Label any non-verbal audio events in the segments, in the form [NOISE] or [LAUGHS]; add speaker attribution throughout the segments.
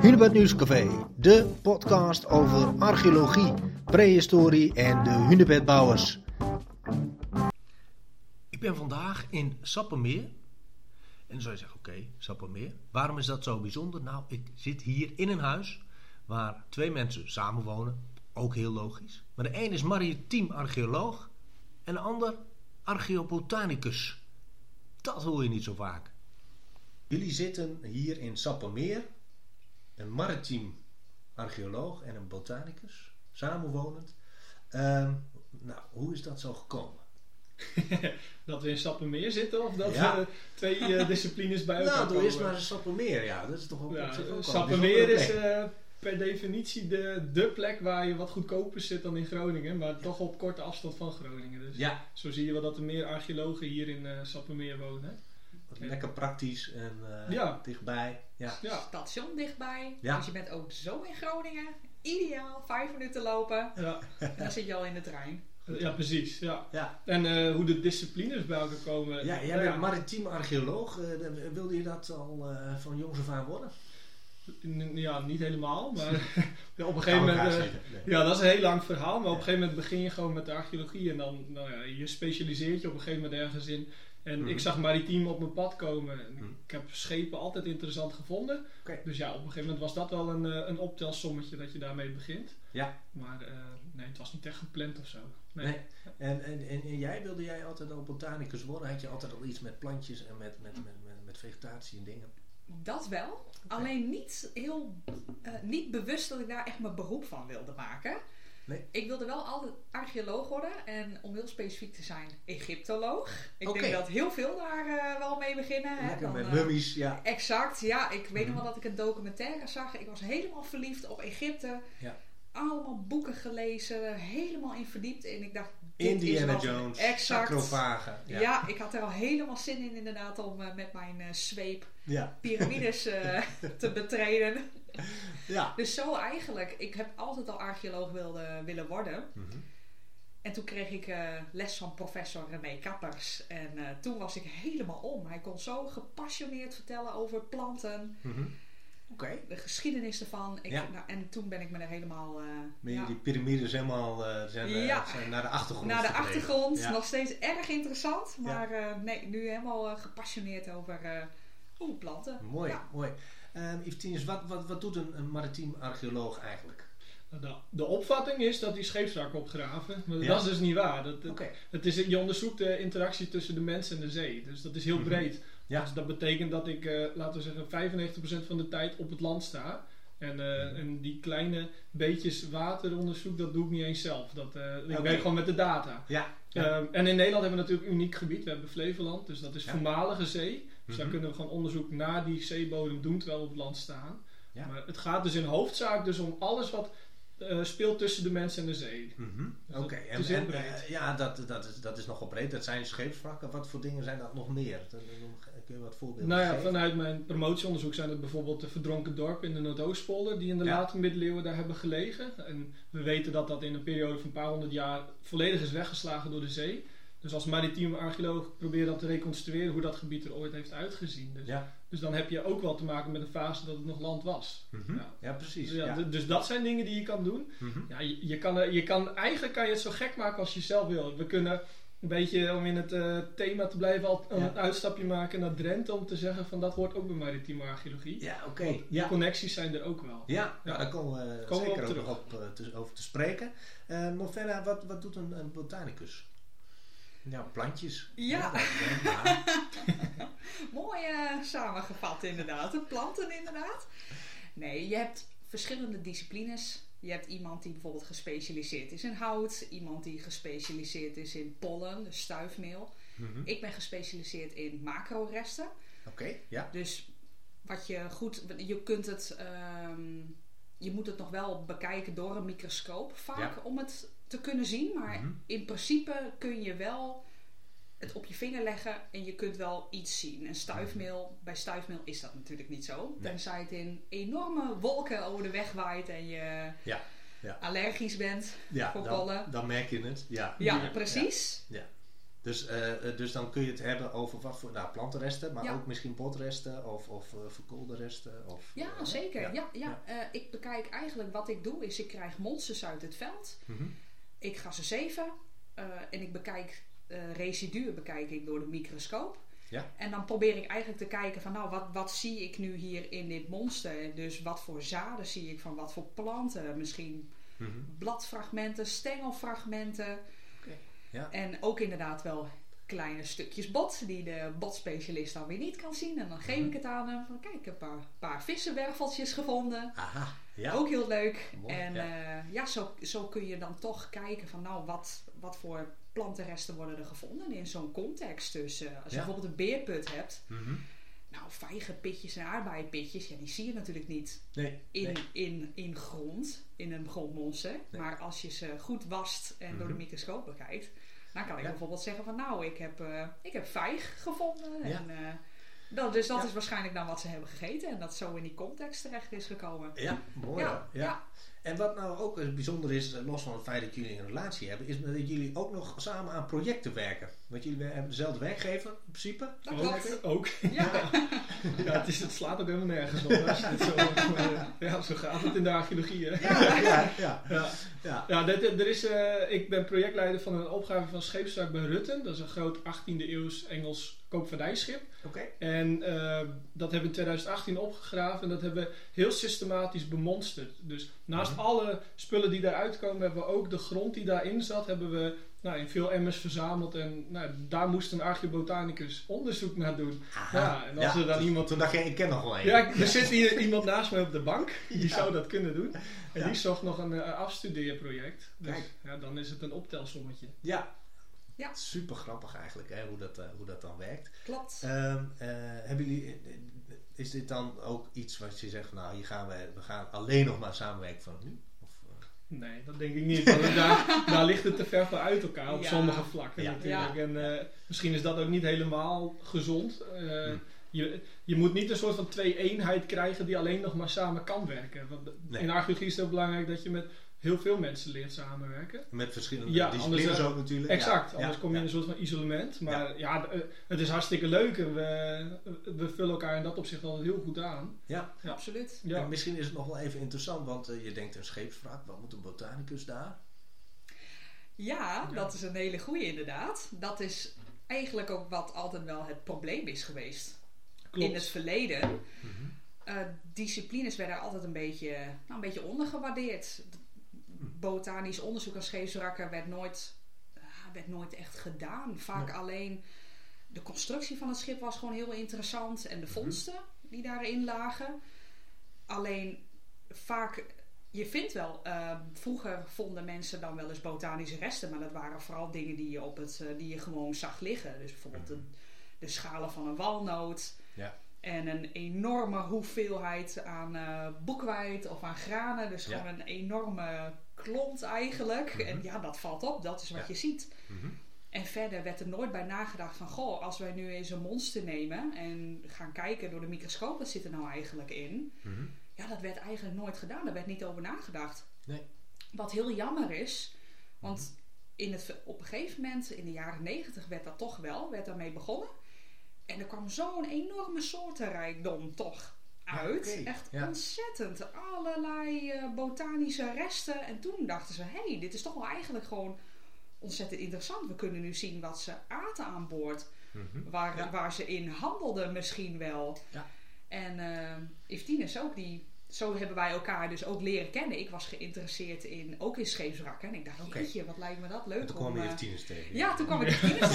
Speaker 1: Hunebed Nieuwscafé, de podcast over archeologie, prehistorie en de hunebedbouwers. Ik ben vandaag in Sappemeer. En dan zou je zeggen, oké, Sappemeer. Waarom is dat zo bijzonder? Nou, ik zit hier in een huis waar twee mensen samenwonen. Ook heel logisch. Maar de een is maritiem archeoloog en de ander archeobotanicus. Dat hoor je niet zo vaak. Jullie zitten hier in Sappemeer. Een maritiem archeoloog en een botanicus. Samenwonend. Ehm, nou, hoe is dat zo gekomen? [LAUGHS]
Speaker 2: dat we in Sappemeer zitten of dat
Speaker 1: Ja.
Speaker 2: we twee eh, [LAUGHS] disciplines bij elkaar
Speaker 1: Nou, doe eerst
Speaker 2: komen?
Speaker 1: maar Sappemeer. Ja, dat is toch ook
Speaker 2: Ja,
Speaker 1: ook
Speaker 2: Sappemeer is eh, per definitie de, de plek waar je wat goedkoper zit dan in Groningen, maar toch op korte afstand van Groningen. Dus
Speaker 1: Ja,
Speaker 2: zo zie je wel dat er meer archeologen hier in eh Sappemeer wonen.
Speaker 1: Lekker praktisch en eh,
Speaker 2: Ja.
Speaker 1: dichtbij. Ja.
Speaker 2: Ja,
Speaker 3: station dichtbij.
Speaker 1: Ja.
Speaker 3: Dus je bent ook zo in Groningen. Ideaal, vijf minuten lopen.
Speaker 2: ja,
Speaker 3: En dan zit je al in de trein.
Speaker 2: ja precies. Ja.
Speaker 1: Ja.
Speaker 2: En eh, hoe de disciplines bij elkaar komen.
Speaker 1: Ja, jij bent maritiem archeoloog. Eh, dan- wilde je dat al eh, van jongs af aan worden?
Speaker 2: N- Ja, niet helemaal, maar ja, [LAUGHS] [LAUGHS] op een gegeven moment... Eh.
Speaker 1: Nee.
Speaker 2: Ja, dat is een heel lang verhaal, maar op een gegeven moment begin je gewoon met de archeologie en dan, nou ja, je specialiseert je op een gegeven moment ergens in. En
Speaker 1: Mhm.
Speaker 2: ik zag maritiem op mijn pad komen. En
Speaker 1: Mhm.
Speaker 2: Ik heb schepen altijd interessant gevonden. Dus ja, op een gegeven moment was dat wel een, eh, een optelsommetje dat je daarmee begint.
Speaker 1: Ja.
Speaker 2: Maar eh, nee, het was niet echt gepland of zo. Nee.
Speaker 1: Nee. En, en, en, en jij wilde jij altijd al botanicus worden? Had je altijd al iets met plantjes en met, met, met, met, met vegetatie en dingen?
Speaker 3: Dat wel. Alleen niet heel eh, niet bewust dat ik daar echt mijn beroep van wilde maken.
Speaker 1: Nee.
Speaker 3: Ik wilde wel altijd archeoloog worden. En om heel specifiek te zijn, Egyptoloog. Ik denk dat heel veel daar eh, wel mee beginnen. Hè?
Speaker 1: Lekker
Speaker 3: Dan,
Speaker 1: met
Speaker 3: eh,
Speaker 1: mummies, ja.
Speaker 3: Exact, ja. Ik weet nog
Speaker 1: Mhm.
Speaker 3: wel dat ik een documentaire zag. Ik was helemaal verliefd op Egypte.
Speaker 1: Ja.
Speaker 3: Allemaal boeken gelezen, helemaal in verdiept. En ik dacht,
Speaker 1: Indiana Jones,
Speaker 3: Exact. Ja. ik had er al helemaal zin in inderdaad om eh, met mijn eh, zweep
Speaker 1: Ja.
Speaker 3: piramides eh, [LAUGHS] te betreden.
Speaker 1: ja.
Speaker 3: Dus zo eigenlijk. Ik heb altijd al archeoloog wilde, willen worden.
Speaker 1: Mhm.
Speaker 3: En toen kreeg ik les van professor René Kappers. En toen was ik helemaal om. Hij kon zo gepassioneerd vertellen over planten,
Speaker 1: Mhm. Oké.
Speaker 3: de geschiedenis ervan. Ik,
Speaker 1: Ja.
Speaker 3: nou, en toen ben ik me er helemaal
Speaker 1: Ben je
Speaker 3: ja,
Speaker 1: die piramides helemaal eh, zijn, eh,
Speaker 3: Ja.
Speaker 1: zijn naar de achtergrond
Speaker 3: naar de achtergrond. Nog steeds erg interessant. Maar nee, nu helemaal gepassioneerd over planten.
Speaker 1: Mooi,
Speaker 3: Ja.
Speaker 1: mooi. Yves wat, wat, wat doet een, een maritiem archeoloog eigenlijk?
Speaker 2: De, de opvatting is dat die scheepswrakken opgraven. Maar
Speaker 1: Ja.
Speaker 2: dat is dus niet waar. Dat, het is, je onderzoekt de interactie tussen de mens en de zee. Dus dat is heel
Speaker 1: Mhm.
Speaker 2: breed.
Speaker 1: Ja.
Speaker 2: Dus dat betekent dat ik, eh, laten we zeggen, 95% van de tijd op het land sta. En, eh,
Speaker 1: Mhm.
Speaker 2: en die kleine beetjes wateronderzoek, dat doe ik niet eens zelf. Dat, eh, ik
Speaker 1: Oké.
Speaker 2: werk gewoon met de data.
Speaker 1: Ja. ja.
Speaker 2: Ehm, en in Nederland hebben we natuurlijk een uniek gebied. We hebben Flevoland, dus dat is
Speaker 1: Ja.
Speaker 2: voormalige zee. Dus
Speaker 1: Mhm.
Speaker 2: daar kunnen we gewoon onderzoek naar die zeebodem doen terwijl we op het land staan.
Speaker 1: Ja.
Speaker 2: Maar het gaat dus in hoofdzaak dus om alles wat eh, speelt tussen de mens en de zee.
Speaker 1: Mhm.
Speaker 2: Dus
Speaker 1: Oké, en, eh, ja, dat, dat, is, dat is nogal breed. Dat zijn scheepswrakken. Wat voor dingen zijn dat nog meer? Dan- dan Kun je wat voorbeelden
Speaker 2: Nou ja,
Speaker 1: geven?
Speaker 2: vanuit mijn promotieonderzoek zijn het bijvoorbeeld de verdronken dorpen in de Noordoostpolder die in de
Speaker 1: Ja.
Speaker 2: late middeleeuwen daar hebben gelegen. En we weten dat dat in een periode van een paar honderd jaar volledig is weggeslagen door de zee. Dus als maritieme archeoloog probeer je dat te reconstrueren hoe dat gebied er ooit heeft uitgezien. Dus,
Speaker 1: Ja.
Speaker 2: dus dan heb je ook wel te maken met een fase dat het nog land was.
Speaker 1: Mhm.
Speaker 2: Ja.
Speaker 1: ja, precies.
Speaker 2: Dus, ja, dus dat zijn dingen die je kan doen.
Speaker 1: Mhm.
Speaker 2: Ja, je, je kan, je kan, eigenlijk kan je het zo gek maken als je zelf wil. We kunnen een beetje, om in het eh, thema te blijven, al een uitstapje maken naar Drenthe. Om te zeggen van dat hoort ook bij maritieme archeologie.
Speaker 1: Ja, oké.
Speaker 2: Want die connecties zijn er ook wel.
Speaker 1: Ja, nou, daar komen we zeker
Speaker 2: op
Speaker 1: ook nog op, eh, te- over te spreken. Eh maar verder, wat, wat doet een, een botanicus? Ja, plantjes.
Speaker 3: Ja. [LAUGHS] Mooi eh, samengevat inderdaad. De planten inderdaad. Nee, je hebt verschillende disciplines. Je hebt iemand die bijvoorbeeld gespecialiseerd is in hout. Iemand die gespecialiseerd is in pollen, dus stuifmeel.
Speaker 1: Mhm.
Speaker 3: Ik ben gespecialiseerd in macroresten.
Speaker 1: Oké, ja.
Speaker 3: Dus wat je goed... Je kunt het... ehm, je moet het nog wel bekijken door een microscoop vaak
Speaker 1: Ja.
Speaker 3: om het te kunnen zien. Maar
Speaker 1: Mhm.
Speaker 3: in principe kun je wel het op je vinger leggen en je kunt wel iets zien. En stuifmeel, bij stuifmeel is dat natuurlijk niet zo.
Speaker 1: Nee.
Speaker 3: Tenzij het in enorme wolken over de weg waait en je
Speaker 1: Ja, ja.
Speaker 3: allergisch bent.
Speaker 1: Ja,
Speaker 3: Voor
Speaker 1: dan,
Speaker 3: pollen.
Speaker 1: dan merk je het. Ja,
Speaker 3: Ja,
Speaker 2: Ja,
Speaker 3: precies.
Speaker 1: Dus Dus, eh, eh, dus dan kun je het hebben over wat voor nou, plantenresten, maar
Speaker 3: Ja.
Speaker 1: ook misschien botresten of, of eh, verkoolde resten. Of,
Speaker 3: Ja, zeker. Ja.
Speaker 1: Ja.
Speaker 3: Ja, ik bekijk eigenlijk wat ik doe is ik krijg monsters uit het veld.
Speaker 1: Mhm.
Speaker 3: Ik ga ze zeven eh, en ik bekijk eh, residuen bekijk ik door de microscoop.
Speaker 1: Ja.
Speaker 3: En dan probeer ik eigenlijk te kijken van nou, wat, wat zie ik nu hier in dit monster? Dus wat voor zaden zie ik van wat voor planten? Misschien
Speaker 1: Mhm.
Speaker 3: bladfragmenten, stengelfragmenten.
Speaker 1: Ja.
Speaker 3: En ook inderdaad wel kleine stukjes bot die de botspecialist dan weer niet kan zien. En dan geef
Speaker 1: Mhm.
Speaker 3: ik het aan hem van kijk, ik heb een paar, paar vissenwerveltjes gevonden.
Speaker 1: Aha, ja.
Speaker 3: Ook heel leuk.
Speaker 1: Mooi,
Speaker 3: en
Speaker 1: ja.
Speaker 3: ja, ja zo, zo kun je dan toch kijken van nou, wat, wat voor plantenresten worden er gevonden in zo'n context. Dus eh, als je
Speaker 1: Ja.
Speaker 3: bijvoorbeeld een beerput hebt,
Speaker 1: Mhm.
Speaker 3: nou vijgenpitjes en aardbeienpitjes, ja, die zie je natuurlijk niet
Speaker 1: Nee,
Speaker 3: in,
Speaker 1: nee.
Speaker 3: in, in grond, in een grondmonster.
Speaker 1: Nee.
Speaker 3: Maar als je ze goed wast en door de
Speaker 1: Mhm.
Speaker 3: microscoop bekijkt, dan kan ik
Speaker 1: Ja.
Speaker 3: bijvoorbeeld zeggen van nou, ik heb, eh, ik heb vijg gevonden.
Speaker 1: Ja.
Speaker 3: En, eh, dat, dus dat
Speaker 1: Ja.
Speaker 3: is waarschijnlijk dan wat ze hebben gegeten en dat zo in die context terecht is gekomen.
Speaker 1: Ja, mooi.
Speaker 3: Ja,
Speaker 1: Ja, ja. En wat nou ook bijzonder is, eh, los van het feit dat jullie een relatie hebben, is dat jullie ook nog samen aan projecten werken. Want jullie hebben dezelfde werkgever in principe.
Speaker 3: Dat
Speaker 2: ook,
Speaker 3: klopt.
Speaker 2: ook.
Speaker 3: Ja,
Speaker 2: Ja, het, is, het slaat ook helemaal nergens op. Als je het zo, [LAUGHS] ja, zo gaat het in de archeologie. Hè?
Speaker 3: ja,
Speaker 1: ja, ja.
Speaker 2: Ja.
Speaker 1: ja.
Speaker 2: Er is, eh, ik ben projectleider van een opgave van Scheepswerk bij Rutten. Dat is een groot 18e eeuws Engels koopvaardijschip.
Speaker 1: Oké.
Speaker 2: En eh, dat hebben we in 2018 opgegraven en dat hebben we heel systematisch bemonsterd. Dus naast
Speaker 1: Mhm.
Speaker 2: alle spullen die daaruit komen, hebben we ook de grond die daarin zat, hebben we nou, in veel emmers verzameld. En nou, daar moest een archeobotanicus onderzoek naar doen.
Speaker 1: Aha.
Speaker 2: Ja, en als er dan
Speaker 1: toen-
Speaker 2: iemand-
Speaker 1: Toen dacht je, ik ken nog wel één.
Speaker 2: Ja, er zit hier iemand naast mij op de bank, die zou dat kunnen doen. En
Speaker 1: Ja.
Speaker 2: die zocht nog een eh, afstudeerproject. Dus
Speaker 1: Kijk.
Speaker 2: ja, dan is het een optelsommetje.
Speaker 1: Ja.
Speaker 3: Ja.
Speaker 1: Super grappig eigenlijk, hè, hoe, dat, eh, hoe dat dan werkt.
Speaker 3: klopt.
Speaker 1: Ehm, eh, hebben jullie, is dit dan ook iets wat je zegt, van, nou, hier gaan we, we gaan alleen nog maar samenwerken vanaf nu? Of, eh,
Speaker 2: Nee, dat denk ik niet. Want [LAUGHS] daar, daar ligt het te ver voor uit elkaar op
Speaker 3: Ja.
Speaker 2: sommige vlakken
Speaker 1: Ja.
Speaker 2: natuurlijk.
Speaker 3: Ja.
Speaker 2: En eh, misschien is dat ook niet helemaal gezond. Eh,
Speaker 1: Hm.
Speaker 2: Je, je moet niet een soort van twee-eenheid krijgen die alleen nog maar samen kan werken. Want
Speaker 1: Nee.
Speaker 2: in archeologie is het heel belangrijk dat je met heel veel mensen leert samenwerken.
Speaker 1: met verschillende
Speaker 2: Ja,
Speaker 1: disciplines
Speaker 2: anders, eh,
Speaker 1: ook natuurlijk.
Speaker 2: Exact,
Speaker 1: Ja,
Speaker 2: anders
Speaker 1: ja,
Speaker 2: kom je in een soort van isolement. Maar ja, eh, het is hartstikke leuk en we, we vullen elkaar in dat opzicht al heel goed aan.
Speaker 1: Ja.
Speaker 2: ja.
Speaker 3: Absoluut.
Speaker 2: Ja.
Speaker 1: En misschien is het nog wel even interessant, want eh, je denkt een scheepswrak, wat moet een botanicus daar?
Speaker 3: Ja, dat is een hele goede inderdaad. Dat is eigenlijk ook wat altijd wel het probleem is geweest.
Speaker 2: Klopt.
Speaker 3: In het verleden. Eh, disciplines werden altijd een beetje, nou, een beetje ondergewaardeerd. Botanisch onderzoek aan scheepswrakken werd nooit, ah, werd nooit echt gedaan. Vaak
Speaker 1: Nee.
Speaker 3: alleen de constructie van het schip was gewoon heel interessant en de
Speaker 1: Mhm.
Speaker 3: vondsten die daarin lagen. Alleen vaak, je vindt wel, eh, vroeger vonden mensen dan wel eens botanische resten, maar dat waren vooral dingen die je, op het, eh, die je gewoon zag liggen. Dus bijvoorbeeld de, de schalen van een walnoot.
Speaker 1: Ja.
Speaker 3: En een enorme hoeveelheid aan eh boekweit of aan granen. Dus
Speaker 1: Ja.
Speaker 3: gewoon een enorme klont eigenlijk.
Speaker 1: Mhm.
Speaker 3: En ja, dat valt op. Dat is wat
Speaker 1: Ja.
Speaker 3: je ziet.
Speaker 1: Mhm.
Speaker 3: En verder werd er nooit bij nagedacht van... Goh, als wij nu eens een monster nemen en gaan kijken door de microscoop... wat zit er nou eigenlijk in?
Speaker 1: Mhm.
Speaker 3: Ja, dat werd eigenlijk nooit gedaan. Daar werd niet over nagedacht.
Speaker 1: Nee.
Speaker 3: Wat heel jammer is. Want in het, op een gegeven moment, in de jaren negentig, werd dat toch wel. Werd daarmee begonnen. En er kwam zo'n enorme soortenrijkdom toch uit. Echt
Speaker 1: Ja.
Speaker 3: ontzettend. Allerlei eh, botanische resten. En toen dachten ze, hé, hey, dit is toch wel eigenlijk gewoon ontzettend interessant. We kunnen nu zien wat ze aten aan boord.
Speaker 1: Mhm.
Speaker 3: Waar,
Speaker 1: Ja.
Speaker 3: waar ze in handelden misschien wel.
Speaker 1: Ja.
Speaker 3: En uh, Eftines ook, die, zo hebben wij elkaar dus ook leren kennen. Ik was geïnteresseerd in, ook in scheepswrakken. En ik dacht,
Speaker 1: Oké.
Speaker 3: jeetje, wat lijkt me dat
Speaker 1: En
Speaker 3: leuk
Speaker 1: toen
Speaker 3: om...
Speaker 1: kwam je
Speaker 3: eh,
Speaker 1: tieners tegen.
Speaker 3: ja, toen kwam ik [LAUGHS] Eftines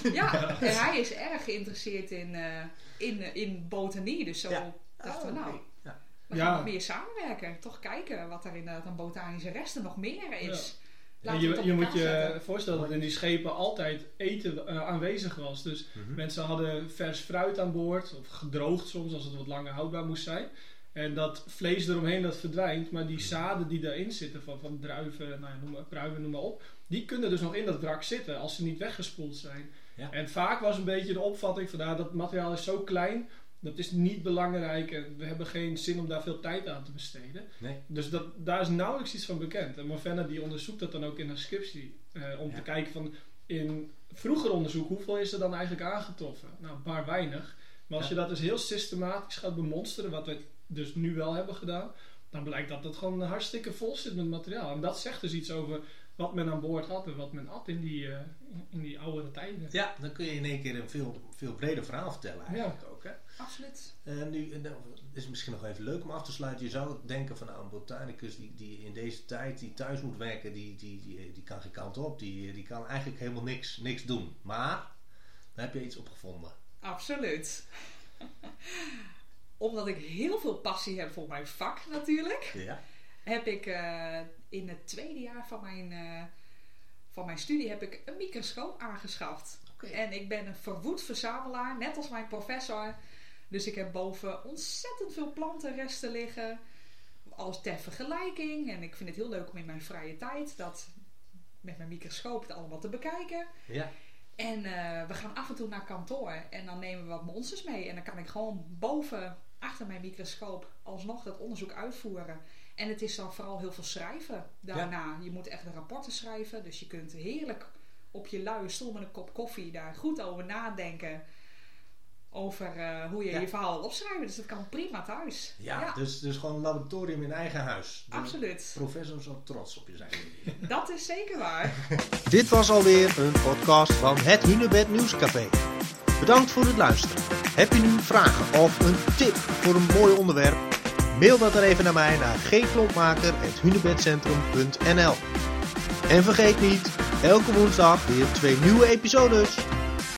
Speaker 3: tegen. Ja, en hij is erg geïnteresseerd in, eh, in, eh, in botanie. Dus zo
Speaker 1: Ja.
Speaker 3: dachten we,
Speaker 1: Oh,
Speaker 3: nou.
Speaker 1: Ja.
Speaker 3: we
Speaker 2: Ja.
Speaker 3: gaan meer samenwerken. Toch kijken wat er inderdaad aan botanische resten nog meer is.
Speaker 2: En je je moet je
Speaker 3: zetten.
Speaker 2: voorstellen dat in die schepen altijd eten eh, aanwezig was. Dus
Speaker 1: Mhm.
Speaker 2: mensen hadden vers fruit aan boord, of gedroogd soms als het wat langer houdbaar moest zijn. En dat vlees eromheen dat verdwijnt, maar die zaden die daarin zitten, van, van druiven, nou ja, noem maar, pruimen, noem maar op, die kunnen dus nog in dat wrak zitten als ze niet weggespoeld zijn.
Speaker 1: Ja.
Speaker 2: En vaak was een beetje de opvatting van nou, dat materiaal is zo klein, dat is niet belangrijk en we hebben geen zin om daar veel tijd aan te besteden.
Speaker 1: Nee.
Speaker 2: Dus dat, daar is nauwelijks iets van bekend. En Morvenna die onderzoekt dat dan ook in haar scriptie. eh, om
Speaker 1: Ja.
Speaker 2: te kijken van in vroeger onderzoek, hoeveel is er dan eigenlijk aangetroffen? Nou, een paar weinig. Maar als
Speaker 1: Ja.
Speaker 2: je dat dus heel systematisch gaat bemonsteren, wat we dus nu wel hebben gedaan, dan blijkt dat het gewoon hartstikke vol zit met materiaal. En dat zegt dus iets over wat men aan boord had en wat men had in die, eh, in die oudere tijden.
Speaker 1: Ja, dan kun je in één keer een veel, veel breder verhaal vertellen eigenlijk ook. Hè?
Speaker 3: Absoluut.
Speaker 1: En nu en nou, is het misschien nog even leuk om af te sluiten. Je zou denken van nou, een botanicus die, die in deze tijd die thuis moet werken, die, die, die, die kan geen kant op. Die, die kan eigenlijk helemaal niks, niks doen. Maar, dan heb je iets opgevonden.
Speaker 3: Absoluut. [LAUGHS] Omdat ik heel veel passie heb voor mijn vak natuurlijk,
Speaker 1: Ja?
Speaker 3: heb ik eh, in het tweede jaar van mijn, eh, van mijn studie heb ik een microscoop aangeschaft. En ik ben een verwoed verzamelaar, net als mijn professor. Dus ik heb boven ontzettend veel plantenresten liggen. Als ter vergelijking. En ik vind het heel leuk om in mijn vrije tijd dat met mijn microscoop het allemaal te bekijken.
Speaker 1: Ja.
Speaker 3: En eh, we gaan af en toe naar kantoor en dan nemen we wat monsters mee. En dan kan ik gewoon boven, achter mijn microscoop, alsnog dat onderzoek uitvoeren. En het is dan vooral heel veel schrijven daarna. Je moet echt rapporten schrijven. Dus je kunt heerlijk op je luie stoel met een kop koffie daar goed over nadenken. Over eh, hoe je
Speaker 1: Ja.
Speaker 3: je verhaal wil opschrijven. Dus dat kan prima thuis.
Speaker 1: Ja, Dus, dus gewoon een laboratorium in eigen huis. De
Speaker 3: absoluut.
Speaker 1: professor zal trots op je zijn. [LAUGHS]
Speaker 3: Dat is zeker waar.
Speaker 1: Dit was alweer een podcast van het Hunebed Nieuwscafé. Bedankt voor het luisteren. Heb je nu vragen of een tip voor een mooi onderwerp? Mail dat er even naar mij naar gklompmaker.hunebedcentrum.nl En vergeet niet, elke woensdag weer twee nieuwe episodes.